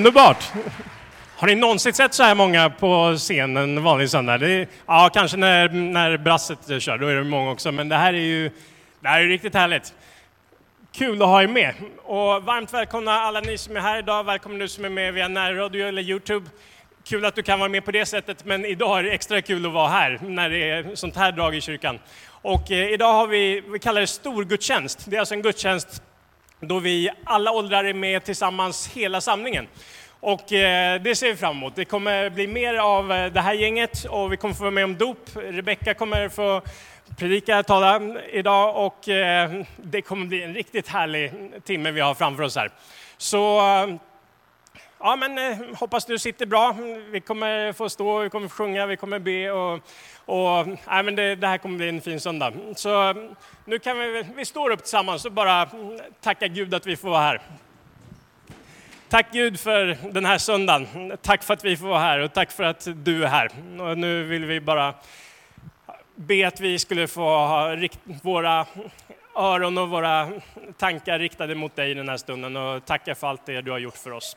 Underbart! Har ni någonsin sett så här många på scenen en vanlig söndag? Det är, ja, kanske när, när brasset kör, då är det många också, men det här är ju det här är riktigt härligt. Kul att ha er med! Och varmt välkomna alla ni som är här idag, välkomna du som är med via närradio eller Youtube. Kul att du kan vara med på det sättet, men idag är det extra kul att vara här när det är sånt här drag i kyrkan. Och eh, idag har vi, vi kallar det storgudstjänst. Det är alltså en gudstjänst då vi alla åldrar är med tillsammans, hela samlingen. Och eh, det ser vi fram emot. Det kommer bli mer av eh, det här gänget och vi kommer få vara med om dop. Rebecka kommer få predika, tala idag och eh, det kommer bli en riktigt härlig timme vi har framför oss här. Så eh, Ja, men eh, hoppas du sitter bra. Vi kommer få stå, vi kommer sjunga, vi kommer be och, och nej, men det, det här kommer bli en fin söndag. Så nu kan vi, vi står upp tillsammans och bara tacka Gud att vi får vara här. Tack Gud för den här söndagen. Tack för att vi får vara här och tack för att du är här. Och nu vill vi bara be att vi skulle få ha rikt, våra öron och våra tankar riktade mot dig den här stunden och tacka för allt det du har gjort för oss.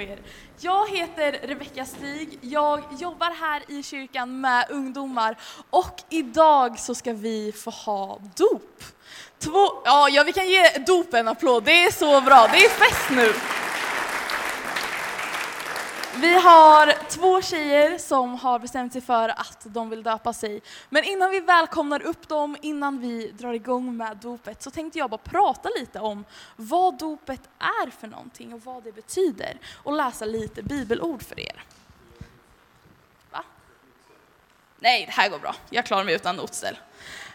er. Jag heter Rebecka Stig. Jag jobbar här i kyrkan med ungdomar och idag så ska vi få ha dop. Två, ja, vi kan ge dop en applåd. Det är så bra. Det är fest nu. Vi har två tjejer som har bestämt sig för att de vill döpa sig. Men innan vi välkomnar upp dem, innan vi drar igång med dopet, så tänkte jag bara prata lite om vad dopet är för någonting och vad det betyder och läsa lite bibelord för er. Va? Nej, det här går bra. Jag klarar mig utan notställ.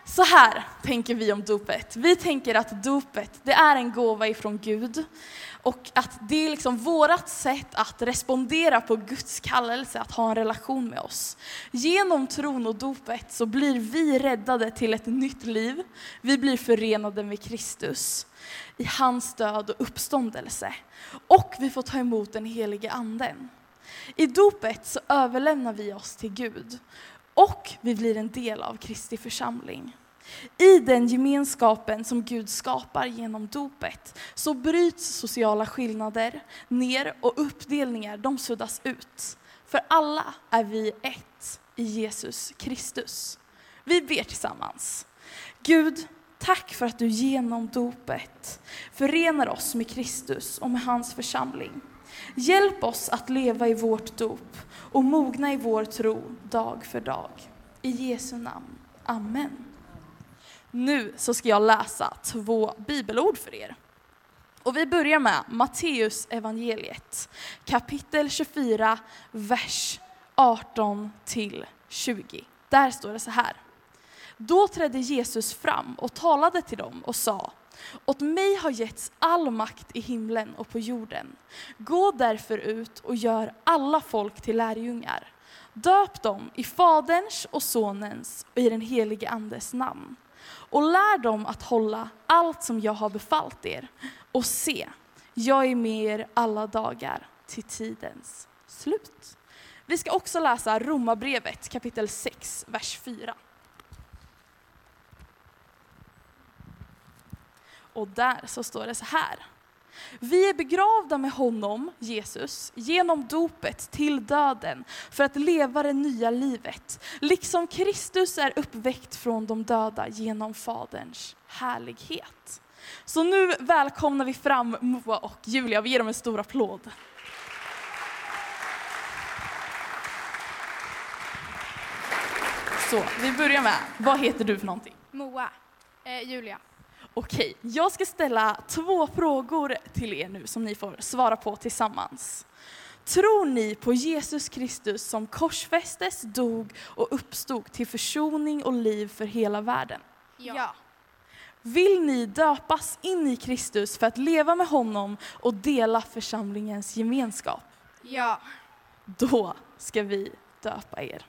Så här tänker vi om dopet. Vi tänker att dopet, det är en gåva ifrån Gud och att det är liksom vårt sätt att respondera på Guds kallelse att ha en relation med oss. Genom tron och dopet så blir vi räddade till ett nytt liv. Vi blir förenade med Kristus i hans död och uppståndelse. Och vi får ta emot den helige anden. I dopet så överlämnar vi oss till Gud och vi blir en del av Kristi församling. I den gemenskapen som Gud skapar genom dopet så bryts sociala skillnader ner och uppdelningar de suddas ut. För alla är vi ett i Jesus Kristus. Vi ber tillsammans. Gud, tack för att du genom dopet förenar oss med Kristus och med hans församling. Hjälp oss att leva i vårt dop och mogna i vår tro dag för dag. I Jesu namn. Amen. Nu så ska jag läsa två bibelord för er. Och vi börjar med Matteus evangeliet kapitel 24, vers 18 till 20. Där står det så här. Då trädde Jesus fram och talade till dem och sa åt mig har getts all makt i himlen och på jorden. Gå därför ut och gör alla folk till lärjungar. Döp dem i Faderns och Sonens och i den helige Andes namn. Och lär dem att hålla allt som jag har befallt er. Och se, jag är med er alla dagar till tidens slut. Vi ska också läsa Romarbrevet kapitel 6, vers 4. Och där så står det så här. Vi är begravda med honom, Jesus, genom dopet till döden för att leva det nya livet, liksom Kristus är uppväckt från de döda genom Faderns härlighet. Så nu välkomnar vi fram Moa och Julia, vi ger dem en stor applåd. Så, vi börjar med, vad heter du för någonting? Moa. Eh, Julia. Okej, jag ska ställa två frågor till er nu som ni får svara på tillsammans. Tror ni på Jesus Kristus som korsfästes, dog och uppstod till försoning och liv för hela världen? Ja. Vill ni döpas in i Kristus för att leva med honom och dela församlingens gemenskap? Ja. Då ska vi döpa er.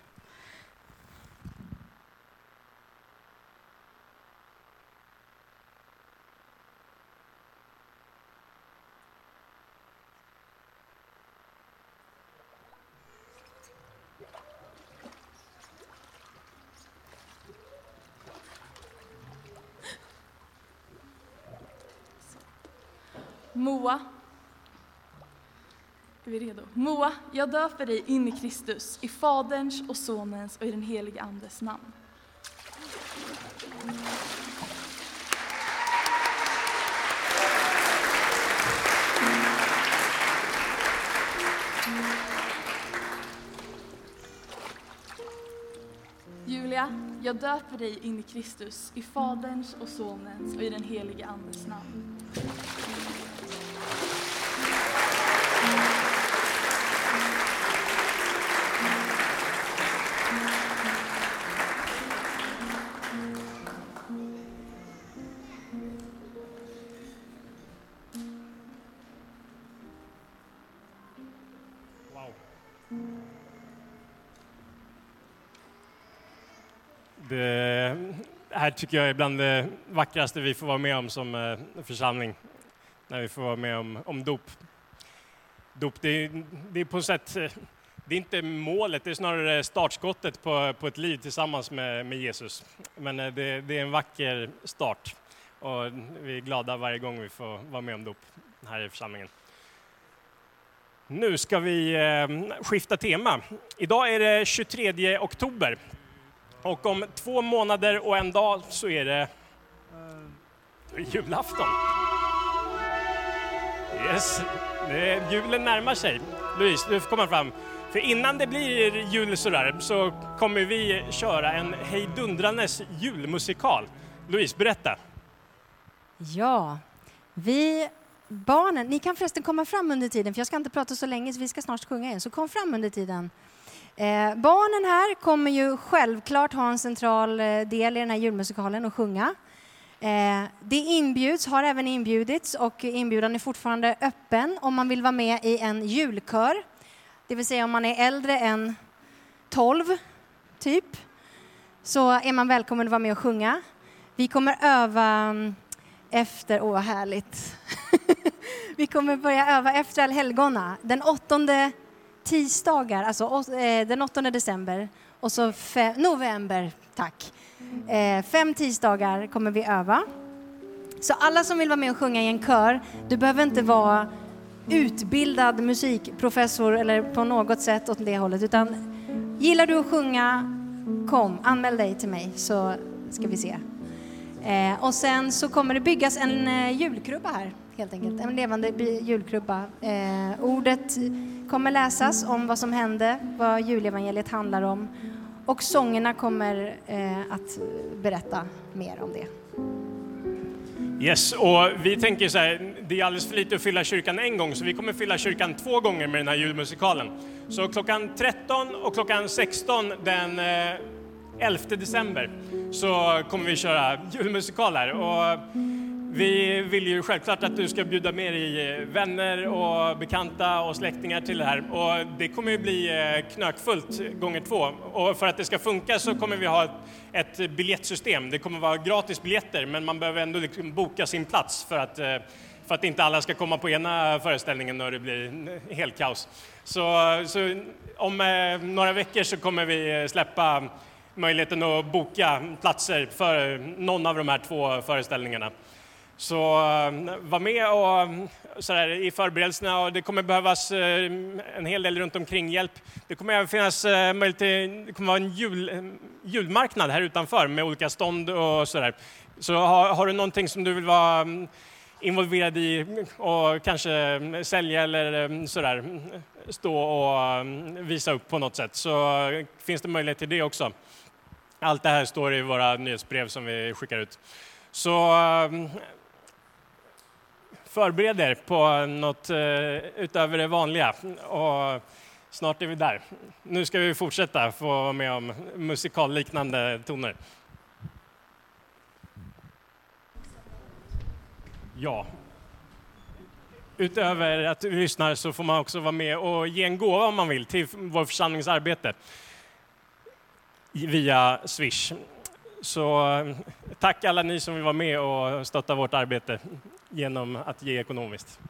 Moa. Är vi redo? Moa, jag döper dig in i Kristus, i Faderns och Sonens och i den helige Andes namn. Julia, jag döper dig in i Kristus, i Faderns och Sonens och i den helige Andes namn. Här tycker jag är bland det vackraste vi får vara med om som eh, församling. När vi får vara med om, om dop. Dop, det är, det är på något sätt, eh, det är inte målet, det är snarare startskottet på, på ett liv tillsammans med, med Jesus. Men eh, det, det är en vacker start och vi är glada varje gång vi får vara med om dop här i församlingen. Nu ska vi skifta tema. Idag är det 23 oktober och om två månader och en dag så är det julafton. Yes. Julen närmar sig. Louise, du får komma fram. För innan det blir jul sådär så kommer vi köra en hejdundrandes julmusikal. Louise, berätta. Ja, vi barnen, ni kan förresten komma fram under tiden för jag ska inte prata så länge så vi ska snart sjunga igen, så kom fram under tiden. Eh, barnen här kommer ju självklart ha en central eh, del i den här julmusikalen och sjunga. Eh, det inbjuds, har även inbjudits och inbjudan är fortfarande öppen om man vill vara med i en julkör. Det vill säga om man är äldre än 12, typ, så är man välkommen att vara med och sjunga. Vi kommer öva mm, efter, åh vad härligt. Vi kommer börja öva efter allhelgona, den 8 tisdagar, alltså eh, den 8 december och så november, tack. Eh, fem tisdagar kommer vi öva. Så alla som vill vara med och sjunga i en kör, du behöver inte vara utbildad musikprofessor eller på något sätt åt det hållet, utan gillar du att sjunga, kom, anmäl dig till mig så ska vi se. Eh, och sen så kommer det byggas en julkrubba här, helt enkelt. En levande julkrubba. Eh, ordet kommer läsas om vad som hände, vad julevangeliet handlar om. Och sångerna kommer eh, att berätta mer om det. Yes, och vi tänker så här, det är alldeles för lite att fylla kyrkan en gång, så vi kommer fylla kyrkan två gånger med den här julmusikalen. Så klockan 13 och klockan 16 den eh, 11 december så kommer vi köra julmusikal här. Och vi vill ju självklart att du ska bjuda med dig eh, vänner och bekanta och släktingar till det här. Och det kommer ju bli eh, knökfullt gånger två. Och för att det ska funka så kommer vi ha ett, biljettsystem. Det kommer vara gratis biljetter men man behöver ändå liksom boka sin plats för att, eh, för att inte alla ska komma på ena föreställningen och det blir helt kaos. Så, så om några veckor så kommer vi släppa möjligheten att boka platser för någon av de här två föreställningarna. Så eh, var med och eh, så där, i förberedelserna och det kommer behövas eh, en hel del runt omkring hjälp. Det kommer även finnas möjlighet till, det kommer vara en jul, julmarknad här utanför med olika stånd och sådär. Så har, har du någonting som du vill vara involverad i och kanske sälja eller sådär, stå och visa upp på något sätt så finns det möjlighet till det också. Allt det här står i våra nyhetsbrev som vi skickar ut. Så förbered er på något eh, utöver det vanliga och snart är vi där. Nu ska vi fortsätta få vara med om musikalliknande toner. Ja. Utöver att du lyssnar så får man också vara med och ge en gåva om man vill till vår församlings arbete via Swish. Så eh, tack alla ni som vill vara med och stötta vårt arbete genom att ge ekonomiskt.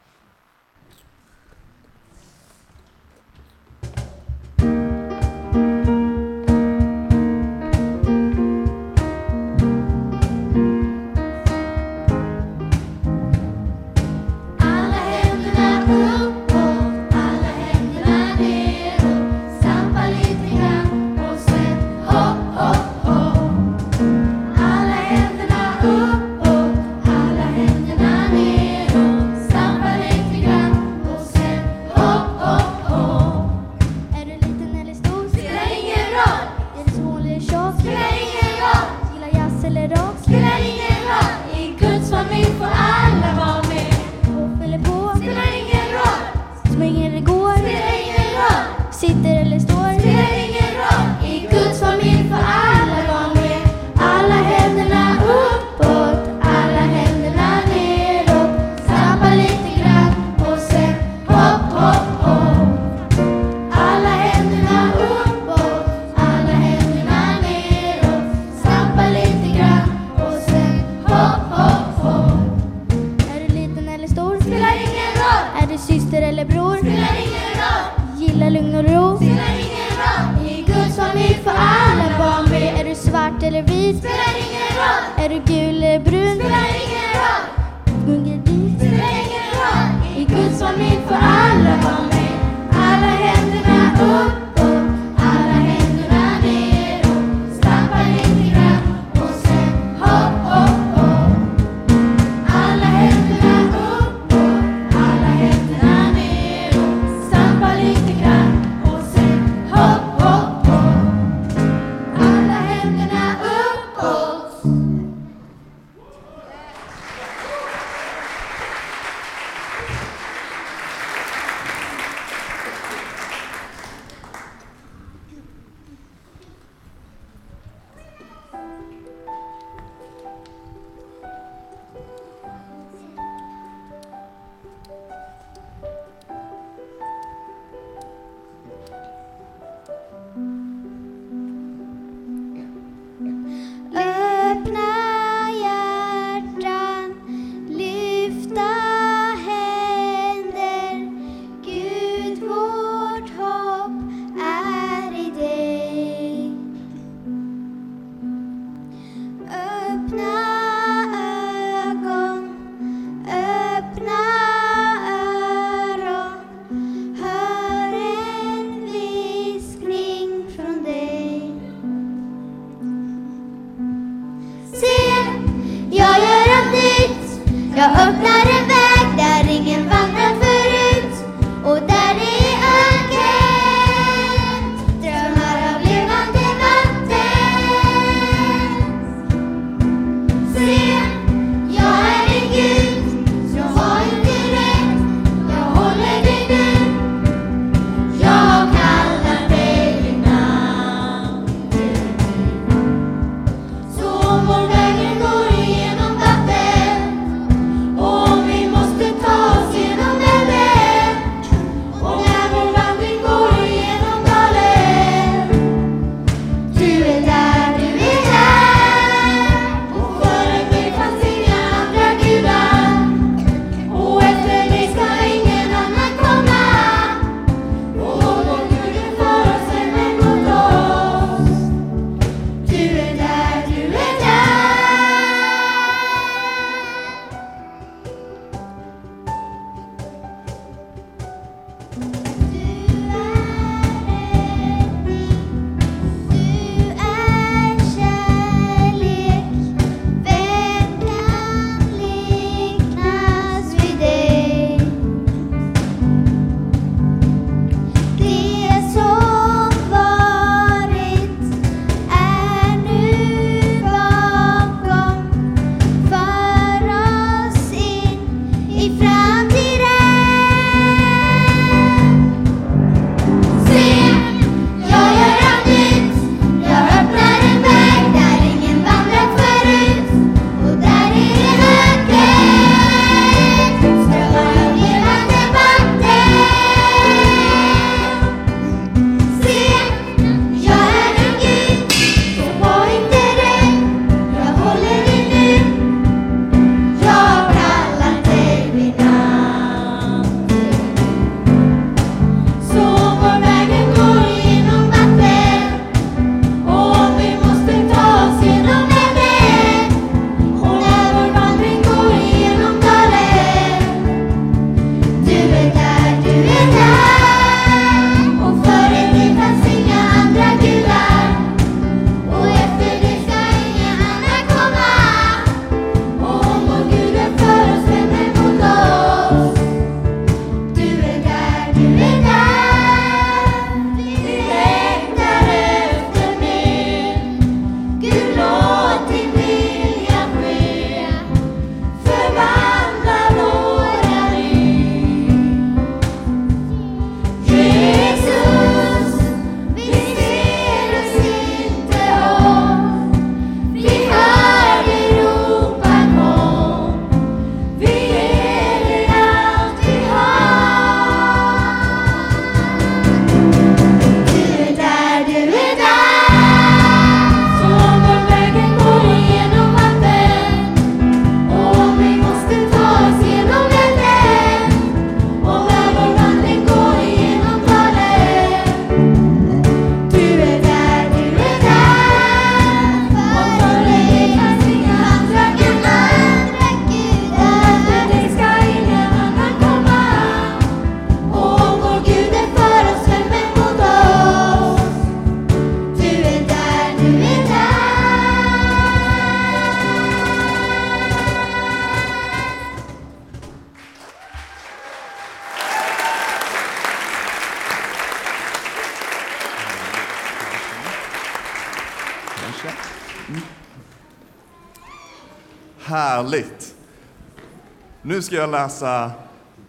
Nu ska jag läsa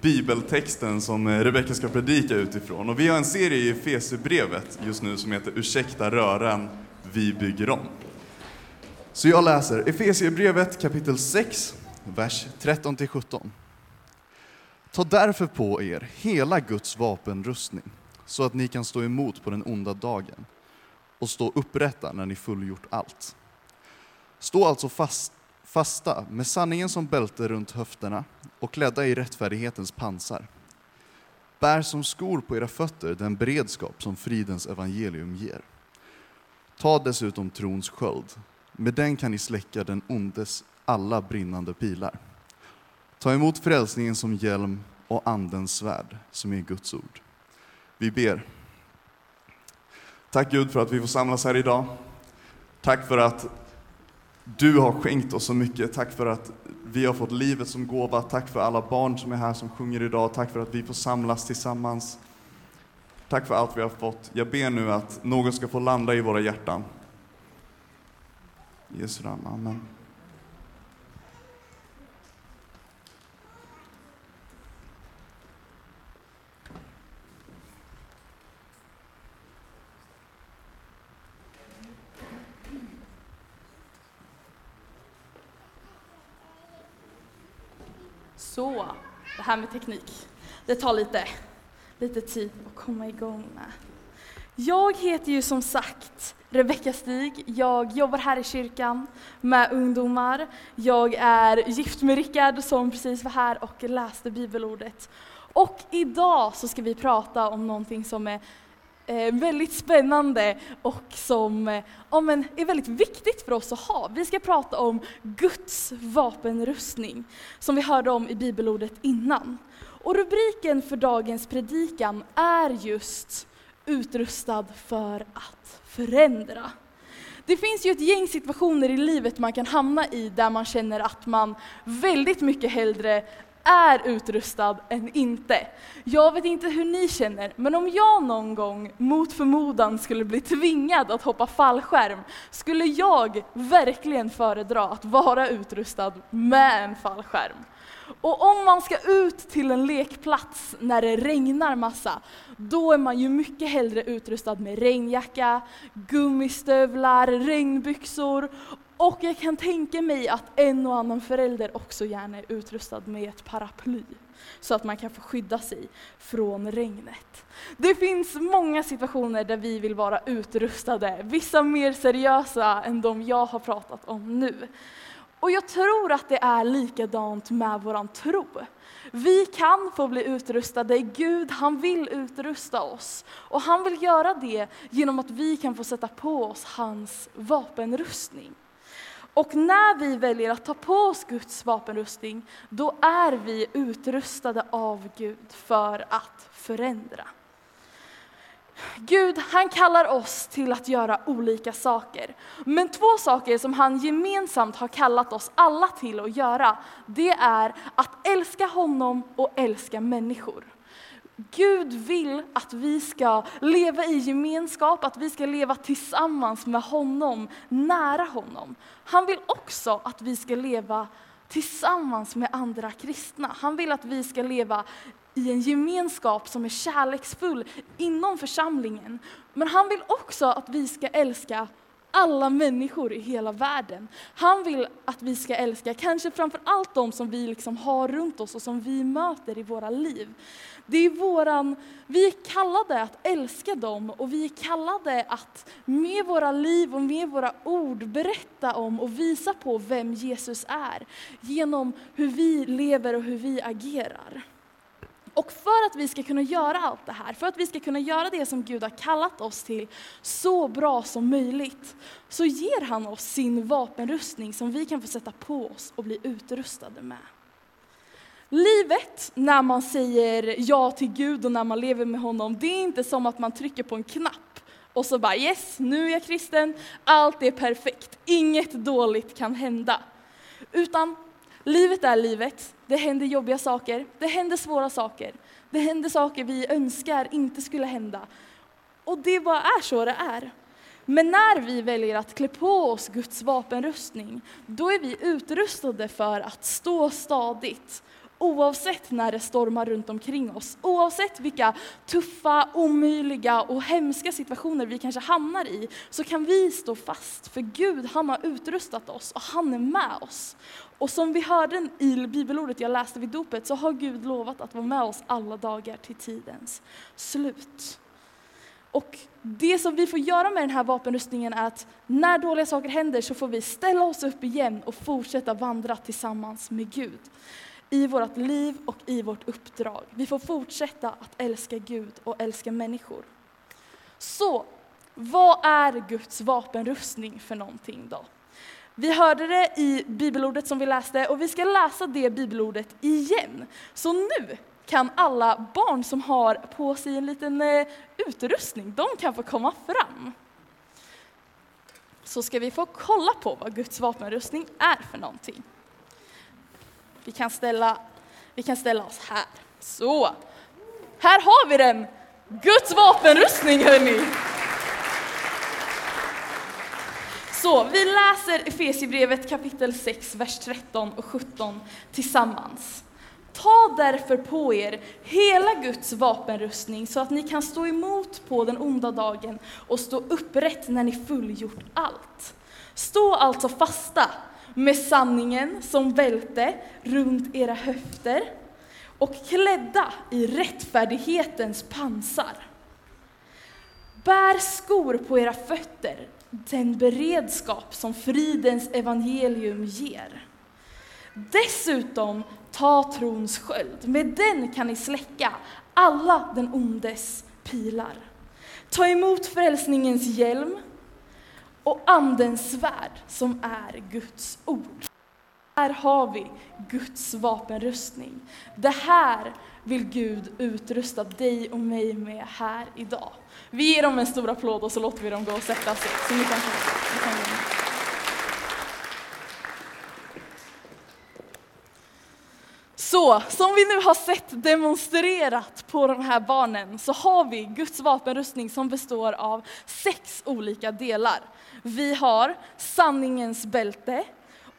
bibeltexten som Rebecka ska predika utifrån. Och vi har en serie i Efesierbrevet just nu som heter Ursäkta röran, vi bygger om. Så jag läser Efesierbrevet kapitel 6, vers 13-17. Ta därför på er hela Guds vapenrustning så att ni kan stå emot på den onda dagen och stå upprätta när ni fullgjort allt. Stå alltså fast, fasta med sanningen som bälte runt höfterna och klädda i rättfärdighetens pansar. Bär som skor på era fötter den beredskap som fridens evangelium ger. Ta dessutom trons sköld. Med den kan ni släcka den ondes alla brinnande pilar. Ta emot frälsningen som hjälm och andens svärd, som är Guds ord. Vi ber. Tack Gud för att vi får samlas här idag. Tack för att du har skänkt oss så mycket. Tack för att vi har fått livet som gåva. Tack för alla barn som är här som sjunger idag. Tack för att vi får samlas tillsammans. Tack för allt vi har fått. Jag ber nu att någon ska få landa i våra hjärtan. I Jesu namn, Amen. Så, det här med teknik, det tar lite, lite tid att komma igång med. Jag heter ju som sagt Rebecka Stig. Jag jobbar här i kyrkan med ungdomar. Jag är gift med Rickard som precis var här och läste bibelordet. Och idag så ska vi prata om någonting som är eh, väldigt spännande och som eh, ja, men är väldigt viktigt för oss att ha. Vi ska prata om Guds vapenrustning, som vi hörde om i bibelordet innan. Och rubriken för dagens predikan är just utrustad för att förändra. Det finns ju ett gäng situationer i livet man kan hamna i där man känner att man väldigt mycket hellre är utrustad än inte. Jag vet inte hur ni känner, men om jag någon gång mot förmodan skulle bli tvingad att hoppa fallskärm, skulle jag verkligen föredra att vara utrustad med en fallskärm. Och om man ska ut till en lekplats när det regnar massa, då är man ju mycket hellre utrustad med regnjacka, gummistövlar, regnbyxor och jag kan tänka mig att en och annan förälder också gärna är utrustad med ett paraply så att man kan få skydda sig från regnet. Det finns många situationer där vi vill vara utrustade, vissa mer seriösa än de jag har pratat om nu. Och jag tror att det är likadant med våran tro. Vi kan få bli utrustade, Gud han vill utrusta oss. Och han vill göra det genom att vi kan få sätta på oss hans vapenrustning. Och när vi väljer att ta på oss Guds vapenrustning, då är vi utrustade av Gud för att förändra. Gud, han kallar oss till att göra olika saker. Men två saker som han gemensamt har kallat oss alla till att göra, det är att älska honom och älska människor. Gud vill att vi ska leva i gemenskap, att vi ska leva tillsammans med honom, nära honom. Han vill också att vi ska leva tillsammans med andra kristna. Han vill att vi ska leva i en gemenskap som är kärleksfull inom församlingen. Men han vill också att vi ska älska alla människor i hela världen. Han vill att vi ska älska kanske framför allt de som vi liksom har runt oss och som vi möter i våra liv. Det är våran, vi är kallade att älska dem och vi är kallade att med våra liv och med våra ord berätta om och visa på vem Jesus är genom hur vi lever och hur vi agerar. Och för att vi ska kunna göra allt det här, för att vi ska kunna göra det som Gud har kallat oss till så bra som möjligt, så ger han oss sin vapenrustning som vi kan få sätta på oss och bli utrustade med. Livet, när man säger ja till Gud och när man lever med honom, det är inte som att man trycker på en knapp och så bara yes, nu är jag kristen, allt är perfekt, inget dåligt kan hända. Utan livet är livet, det händer jobbiga saker, det händer svåra saker, det händer saker vi önskar inte skulle hända. Och det bara är så det är. Men när vi väljer att klä på oss Guds vapenrustning, då är vi utrustade för att stå stadigt. Oavsett när det stormar runt omkring oss, oavsett vilka tuffa, omöjliga och hemska situationer vi kanske hamnar i, så kan vi stå fast. För Gud, han har utrustat oss och han är med oss. Och som vi hörde i bibelordet jag läste vid dopet, så har Gud lovat att vara med oss alla dagar till tidens slut. Och det som vi får göra med den här vapenrustningen är att när dåliga saker händer så får vi ställa oss upp igen och fortsätta vandra tillsammans med Gud i vårt liv och i vårt uppdrag. Vi får fortsätta att älska Gud och älska människor. Så, vad är Guds vapenrustning för någonting då? Vi hörde det i bibelordet som vi läste och vi ska läsa det bibelordet igen. Så nu kan alla barn som har på sig en liten eh, utrustning, de kan få komma fram. Så ska vi få kolla på vad Guds vapenrustning är för någonting. Vi kan ställa, vi kan ställa oss här. Så, här har vi den! Guds vapenrustning hörni! Så, vi läser Efesierbrevet kapitel 6, vers 13 och 17 tillsammans. Ta därför på er hela Guds vapenrustning så att ni kan stå emot på den onda dagen och stå upprätt när ni fullgjort allt. Stå alltså fasta med sanningen som bälte runt era höfter och klädda i rättfärdighetens pansar. Bär skor på era fötter, den beredskap som fridens evangelium ger. Dessutom ta trons sköld, med den kan ni släcka alla den ondes pilar. Ta emot frälsningens hjälm och andens svärd som är Guds ord. Här har vi Guds vapenrustning. Det här vill Gud utrusta dig och mig med här idag. Vi ger dem en stor applåd och så låter vi dem gå och sätta sig. Så ni kan, ni kan Så, som vi nu har sett demonstrerat på de här barnen så har vi Guds vapenrustning som består av sex olika delar. Vi har sanningens bälte,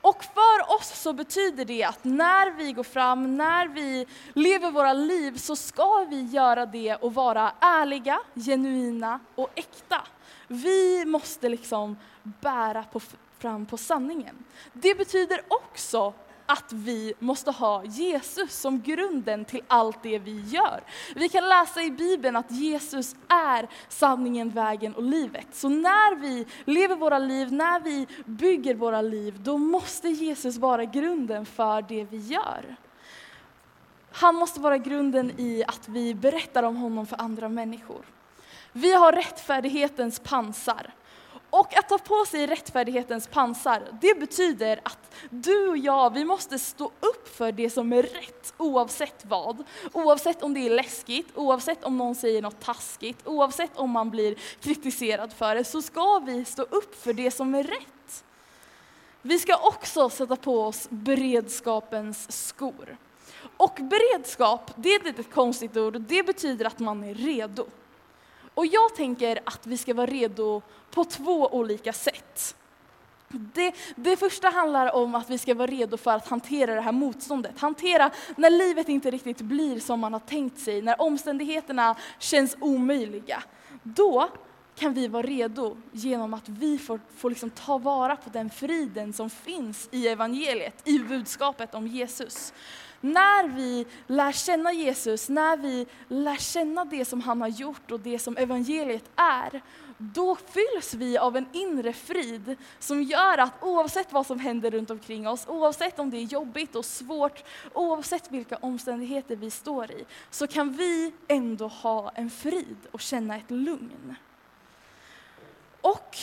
och för oss så betyder det att när vi går fram, när vi lever våra liv så ska vi göra det och vara ärliga, genuina och äkta. Vi måste liksom bära på, fram på sanningen. Det betyder också att vi måste ha Jesus som grunden till allt det vi gör. Vi kan läsa i Bibeln att Jesus är sanningen, vägen och livet. Så när vi lever våra liv, när vi bygger våra liv, då måste Jesus vara grunden för det vi gör. Han måste vara grunden i att vi berättar om honom för andra människor. Vi har rättfärdighetens pansar. Och att ta på sig rättfärdighetens pansar, det betyder att du och jag, vi måste stå upp för det som är rätt oavsett vad. Oavsett om det är läskigt, oavsett om någon säger något taskigt, oavsett om man blir kritiserad för det, så ska vi stå upp för det som är rätt. Vi ska också sätta på oss beredskapens skor. Och beredskap, det är ett litet konstigt ord, det betyder att man är redo. Och jag tänker att vi ska vara redo på två olika sätt. Det, det, första handlar om att vi ska vara redo för att hantera det här motståndet. Hantera när livet inte riktigt blir som man har tänkt sig, när omständigheterna känns omöjliga. Då kan vi vara redo genom att vi får, får liksom ta vara på den friden som finns i evangeliet, i budskapet om Jesus. När vi lär känna Jesus, när vi lär känna det som han har gjort och det som evangeliet är, då fylls vi av en inre frid som gör att oavsett vad som händer runt omkring oss, oavsett om det är jobbigt och svårt, oavsett vilka omständigheter vi står i, så kan vi ändå ha en frid och känna ett lugn. Och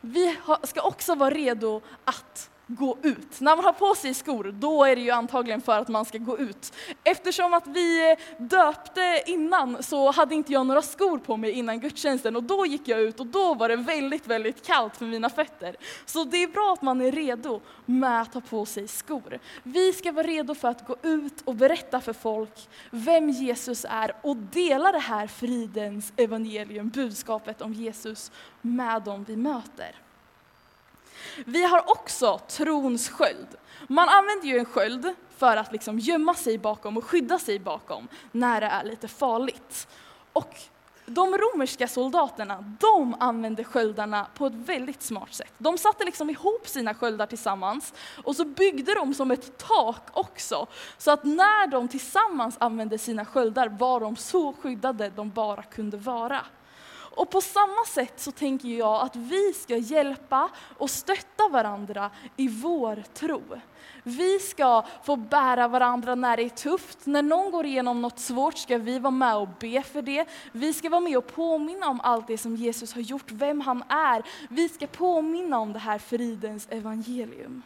vi ska också vara redo att gå ut. När man har på sig skor, då är det ju antagligen för att man ska gå ut. Eftersom att vi döpte innan så hade inte jag några skor på mig innan gudstjänsten och då gick jag ut och då var det väldigt, väldigt kallt för mina fötter. Så det är bra att man är redo med att ha på sig skor. Vi ska vara redo för att gå ut och berätta för folk vem Jesus är och dela det här fridens evangelium, budskapet om Jesus med dem vi möter. Vi har också trons sköld. Man använder ju en sköld för att liksom gömma sig bakom och skydda sig bakom när det är lite farligt. Och de romerska soldaterna, de använde sköldarna på ett väldigt smart sätt. De satte liksom ihop sina sköldar tillsammans och så byggde de som ett tak också. Så att när de tillsammans använde sina sköldar var de så skyddade de bara kunde vara. Och på samma sätt så tänker jag att vi ska hjälpa och stötta varandra i vår tro. Vi ska få bära varandra när det är tufft. När någon går igenom något svårt ska vi vara med och be för det. Vi ska vara med och påminna om allt det som Jesus har gjort, vem han är. Vi ska påminna om det här fridens evangelium.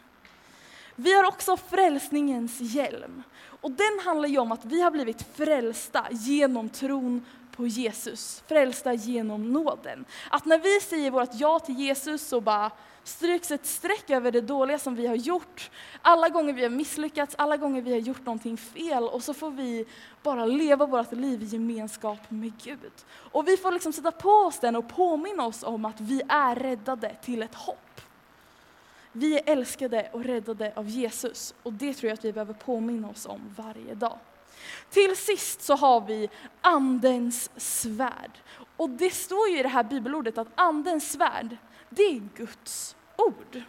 Vi har också frälsningens hjälm. Och den handlar ju om att vi har blivit frälsta genom tron på Jesus, frälsta genom nåden. Att när vi säger vårt ja till Jesus så bara stryks ett streck över det dåliga som vi har gjort. Alla gånger vi har misslyckats, alla gånger vi har gjort någonting fel och så får vi bara leva vårt liv i gemenskap med Gud. Och vi får liksom sätta på oss den och påminna oss om att vi är räddade till ett hopp. Vi är älskade och räddade av Jesus och det tror jag att vi behöver påminna oss om varje dag. Till sist så har vi Andens svärd. Och det står ju i det här bibelordet att Andens svärd, det är Guds ord.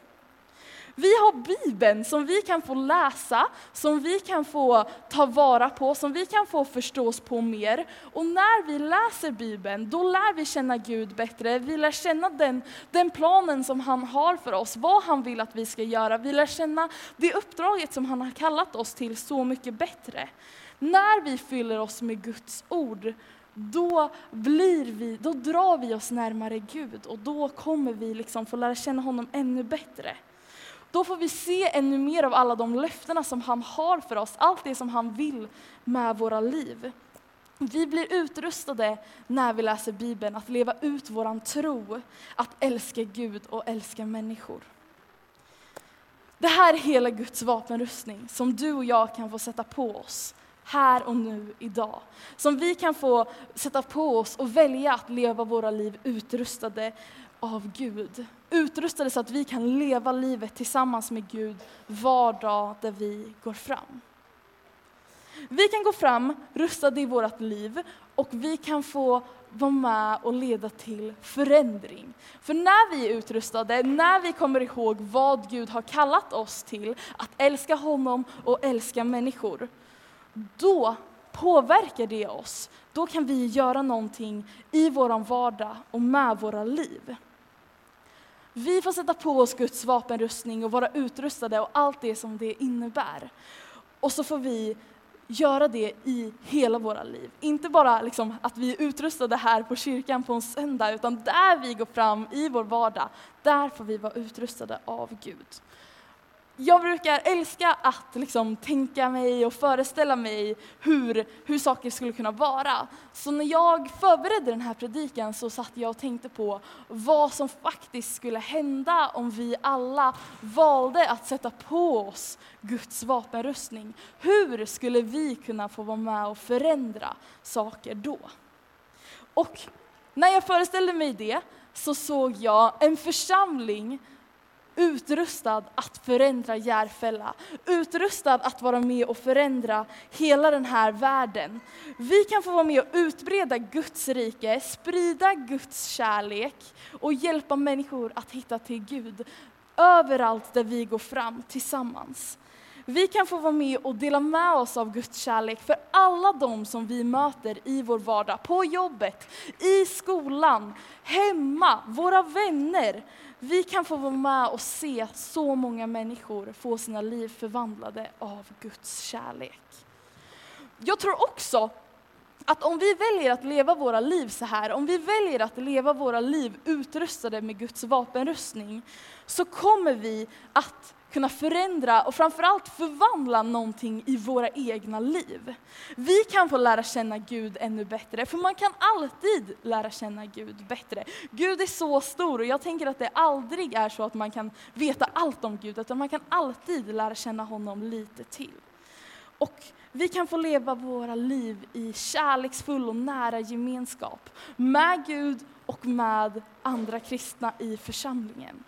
Vi har Bibeln som vi kan få läsa, som vi kan få ta vara på, som vi kan få förstå oss på mer. Och när vi läser Bibeln, då lär vi känna Gud bättre. Vi lär känna den, den planen som han har för oss, vad han vill att vi ska göra. Vi lär känna det uppdraget som han har kallat oss till så mycket bättre. När vi fyller oss med Guds ord, då, blir vi, då drar vi oss närmare Gud och då kommer vi liksom få lära känna honom ännu bättre. Då får vi se ännu mer av alla de löftena som han har för oss, allt det som han vill med våra liv. Vi blir utrustade när vi läser Bibeln att leva ut våran tro, att älska Gud och älska människor. Det här är hela Guds vapenrustning som du och jag kan få sätta på oss här och nu idag. Som vi kan få sätta på oss och välja att leva våra liv utrustade av Gud. Utrustade så att vi kan leva livet tillsammans med Gud var dag där vi går fram. Vi kan gå fram rustade i vårt liv och vi kan få vara med och leda till förändring. För när vi är utrustade, när vi kommer ihåg vad Gud har kallat oss till, att älska honom och älska människor, då påverkar det oss. Då kan vi göra någonting i vår vardag och med våra liv. Vi får sätta på oss Guds vapenrustning och vara utrustade och allt det som det innebär. Och så får vi göra det i hela våra liv. Inte bara liksom att vi är utrustade här på kyrkan på en söndag, utan där vi går fram i vår vardag, där får vi vara utrustade av Gud. Jag brukar älska att liksom tänka mig och föreställa mig hur, hur saker skulle kunna vara. Så när jag förberedde den här predikan så satt jag och tänkte på vad som faktiskt skulle hända om vi alla valde att sätta på oss Guds vapenrustning. Hur skulle vi kunna få vara med och förändra saker då? Och när jag föreställde mig det så såg jag en församling utrustad att förändra Järfälla, utrustad att vara med och förändra hela den här världen. Vi kan få vara med och utbreda Guds rike, sprida Guds kärlek och hjälpa människor att hitta till Gud överallt där vi går fram tillsammans. Vi kan få vara med och dela med oss av Guds kärlek för alla de som vi möter i vår vardag, på jobbet, i skolan, hemma, våra vänner. Vi kan få vara med och se så många människor få sina liv förvandlade av Guds kärlek. Jag tror också att om vi väljer att leva våra liv så här, om vi väljer att leva våra liv utrustade med Guds vapenrustning, så kommer vi att kunna förändra och framförallt förvandla någonting i våra egna liv. Vi kan få lära känna Gud ännu bättre, för man kan alltid lära känna Gud bättre. Gud är så stor och jag tänker att det aldrig är så att man kan veta allt om Gud, utan man kan alltid lära känna honom lite till. Och vi kan få leva våra liv i kärleksfull och nära gemenskap med Gud och med andra kristna i församlingen.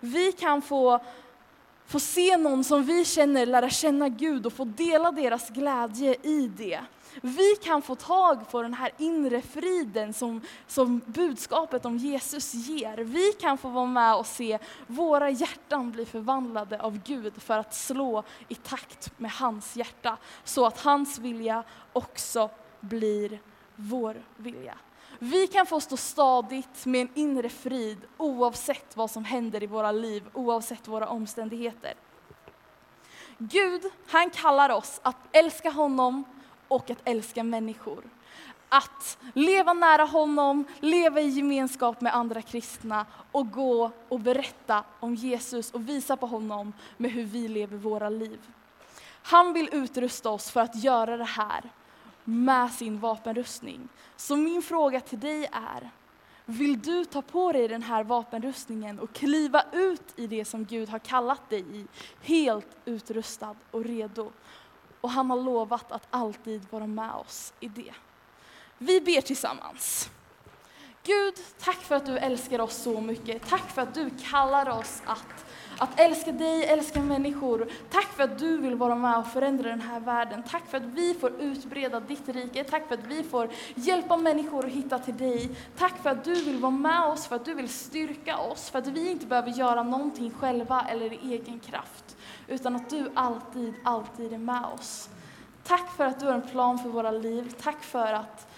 Vi kan få, få se någon som vi känner lära känna Gud och få dela deras glädje i det. Vi kan få tag på den här inre friden som, som budskapet om Jesus ger. Vi kan få vara med och se våra hjärtan bli förvandlade av Gud för att slå i takt med hans hjärta, så att hans vilja också blir vår vilja. Vi kan få stå stadigt med en inre frid oavsett vad som händer i våra liv, oavsett våra omständigheter. Gud, han kallar oss att älska honom och att älska människor. Att leva nära honom, leva i gemenskap med andra kristna och gå och berätta om Jesus och visa på honom med hur vi lever våra liv. Han vill utrusta oss för att göra det här med sin vapenrustning. Så min fråga till dig är, vill du ta på dig den här vapenrustningen och kliva ut i det som Gud har kallat dig i, helt utrustad och redo? Och han har lovat att alltid vara med oss i det. Vi ber tillsammans. Gud, tack för att du älskar oss så mycket. Tack för att du kallar oss att, att älska dig, älska människor. Tack för att du vill vara med och förändra den här världen. Tack för att vi får utbreda ditt rike. Tack för att vi får hjälpa människor att hitta till dig. Tack för att du vill vara med oss, för att du vill styrka oss, för att vi inte behöver göra någonting själva eller i egen kraft, utan att du alltid, alltid är med oss. Tack för att du har en plan för våra liv. Tack för att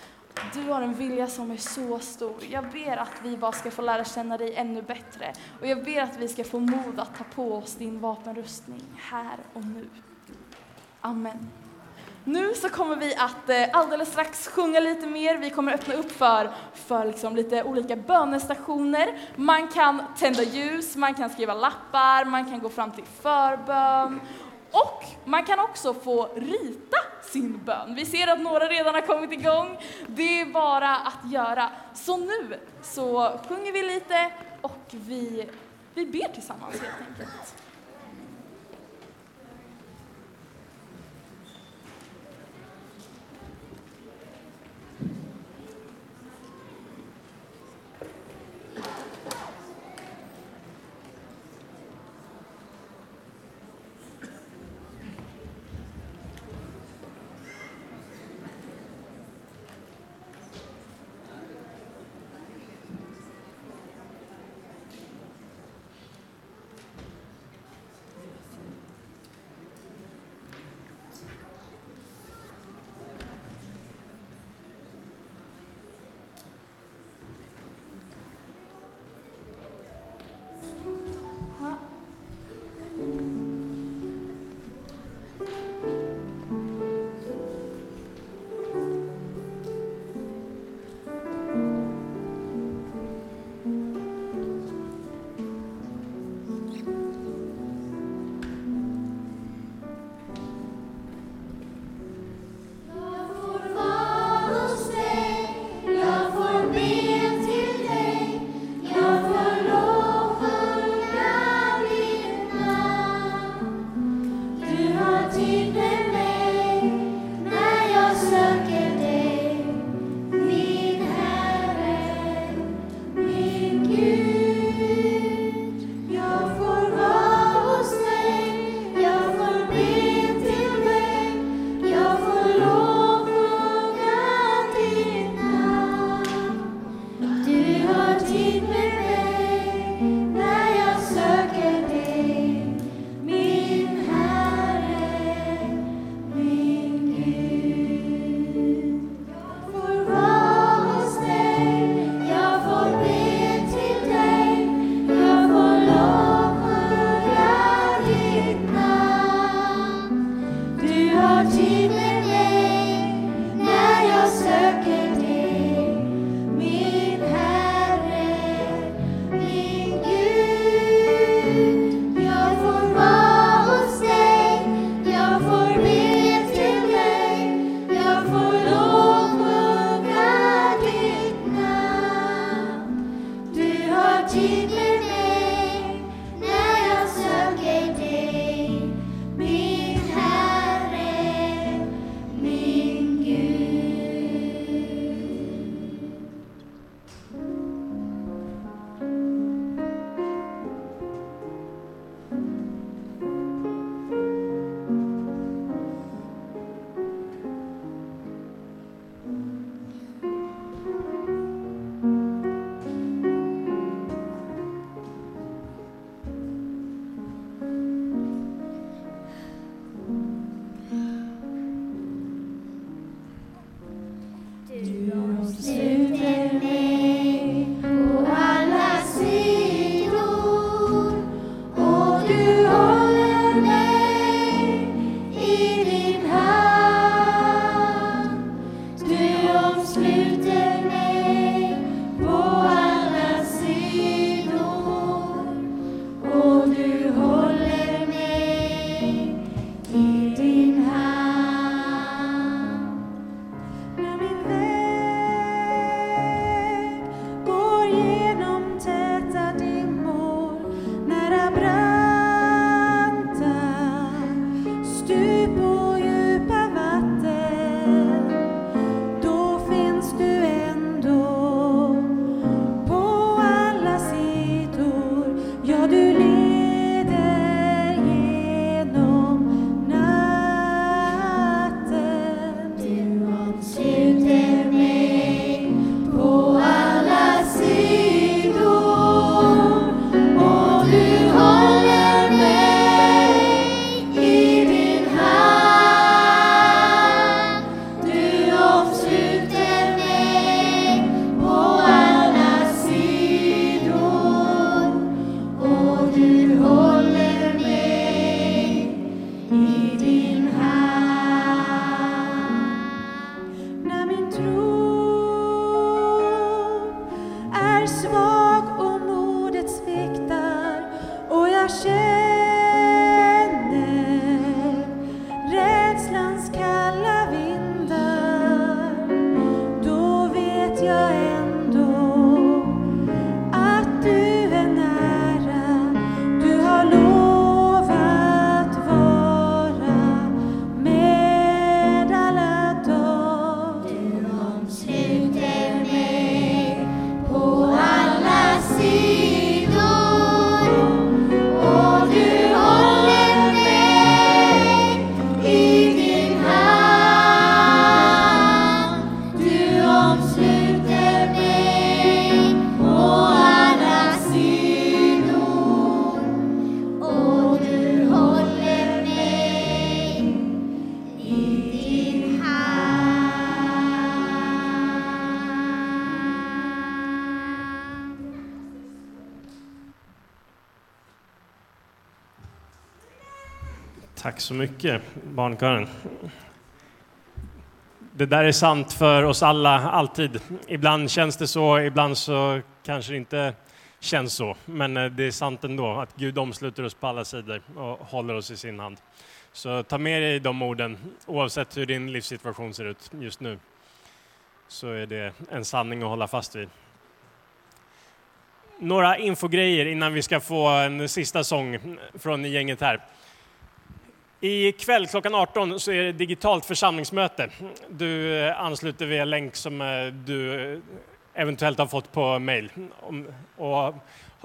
du har en vilja som är så stor. Jag ber att vi bara ska få lära känna dig ännu bättre. Och jag ber att vi ska få mod att ta på oss din vapenrustning här och nu. Amen. Nu så kommer vi att eh, alldeles strax sjunga lite mer. Vi kommer öppna upp för, för liksom lite olika bönestationer. Man kan tända ljus, man kan skriva lappar, man kan gå fram till förbön. Och man kan också få rita sin bön. Vi ser att några redan har kommit igång. Det är bara att göra. Så nu så sjunger vi lite och vi, vi ber tillsammans helt enkelt. Tack så mycket, barnkören. Det där är sant för oss alla, alltid. Ibland känns det så, ibland så kanske det inte känns så. Men eh, det är sant ändå, att Gud omsluter oss på alla sidor och håller oss i sin hand. Så ta med dig de orden, oavsett hur din livssituation ser ut just nu. Så är det en sanning att hålla fast vid. Några infogrejer innan vi ska få en sista sång från gänget här. I kväll klockan 18 så är det digitalt församlingsmöte. Du eh, ansluter via länk som eh, du eh, eventuellt har fått på mail. Och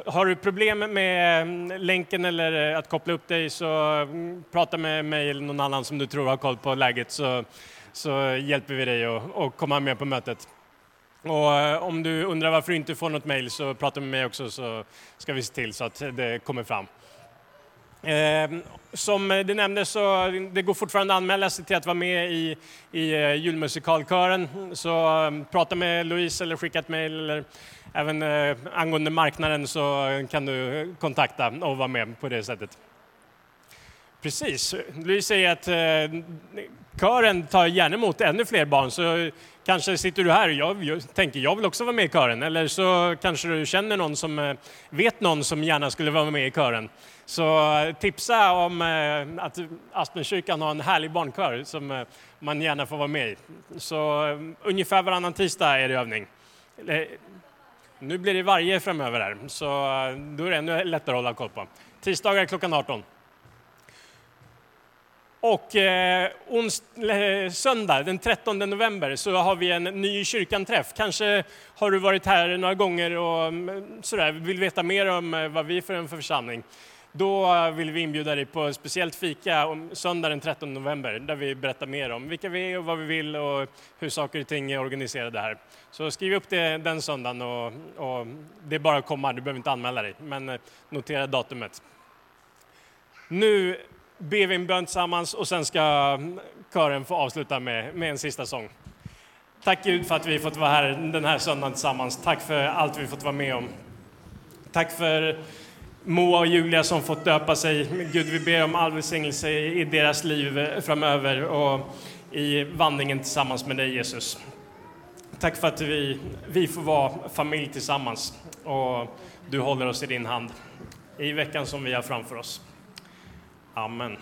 har du problem med länken eller att koppla upp dig så mm, prata med mig eller någon annan som du tror har koll på läget så, så hjälper vi dig att att komma med på mötet. Och om du undrar varför du inte får något mail så prata med mig också så ska vi se till så att det kommer fram. Ehm, som du nämnde så det går fortfarande att anmäla sig till att vara med i, i eh, julmusikalkören. Så ehm, prata med Louise eller skicka ett mejl eller även eh, angående marknaden så kan du kontakta och vara med på det sättet. Precis, Louise säger att eh, kören tar gärna emot ännu fler barn så kanske sitter du här och jag, jag tänker jag vill också vara med i kören eller så kanske du känner någon som vet någon som gärna skulle vara med i kören. Så eh, tipsa om eh, att Aspenkyrkan har en härlig barnkör som eh, man gärna får vara med i. Så ungefär varannan tisdag är det övning. Nu blir det varje framöver här, så då är det ännu lättare att hålla koll på. Tisdagar klockan 18. Och eh, söndag den 13 november så har vi en ny kyrkanträff. Kanske har du varit här några gånger och mm, sådär, vill veta mer om vad vi är för en församling. Då eh, vill vi inbjuda dig på ett speciellt fika om söndag den 13 november där vi berättar mer om vilka vi är och vad vi vill och hur saker och ting är organiserade här. Så skriv upp det den söndagen och, och det är bara att komma, du behöver inte anmäla dig, men eh, notera datumet. Nu ber vi en bön tillsammans och sen ska mm, kören få avsluta med, med en sista sång. Tack Gud för att vi fått vara här den här söndagen tillsammans. Tack för allt vi fått vara med om. Tack för Moa och Julia som fått döpa sig. Gud, vi ber om all välsignelse i deras liv eh, framöver och i vandringen tillsammans med dig Jesus. Tack för att vi, vi får vara familj tillsammans och du håller oss i din hand i veckan som vi har framför oss. Amen.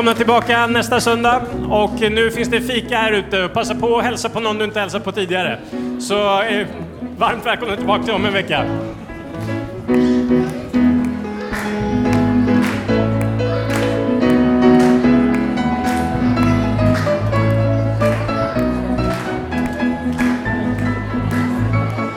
Välkomna tillbaka nästa söndag. Och nu finns det fika här ute. Passa på att hälsa på någon du inte hälsat på tidigare. Så eh, Varmt välkomna tillbaka om en vecka.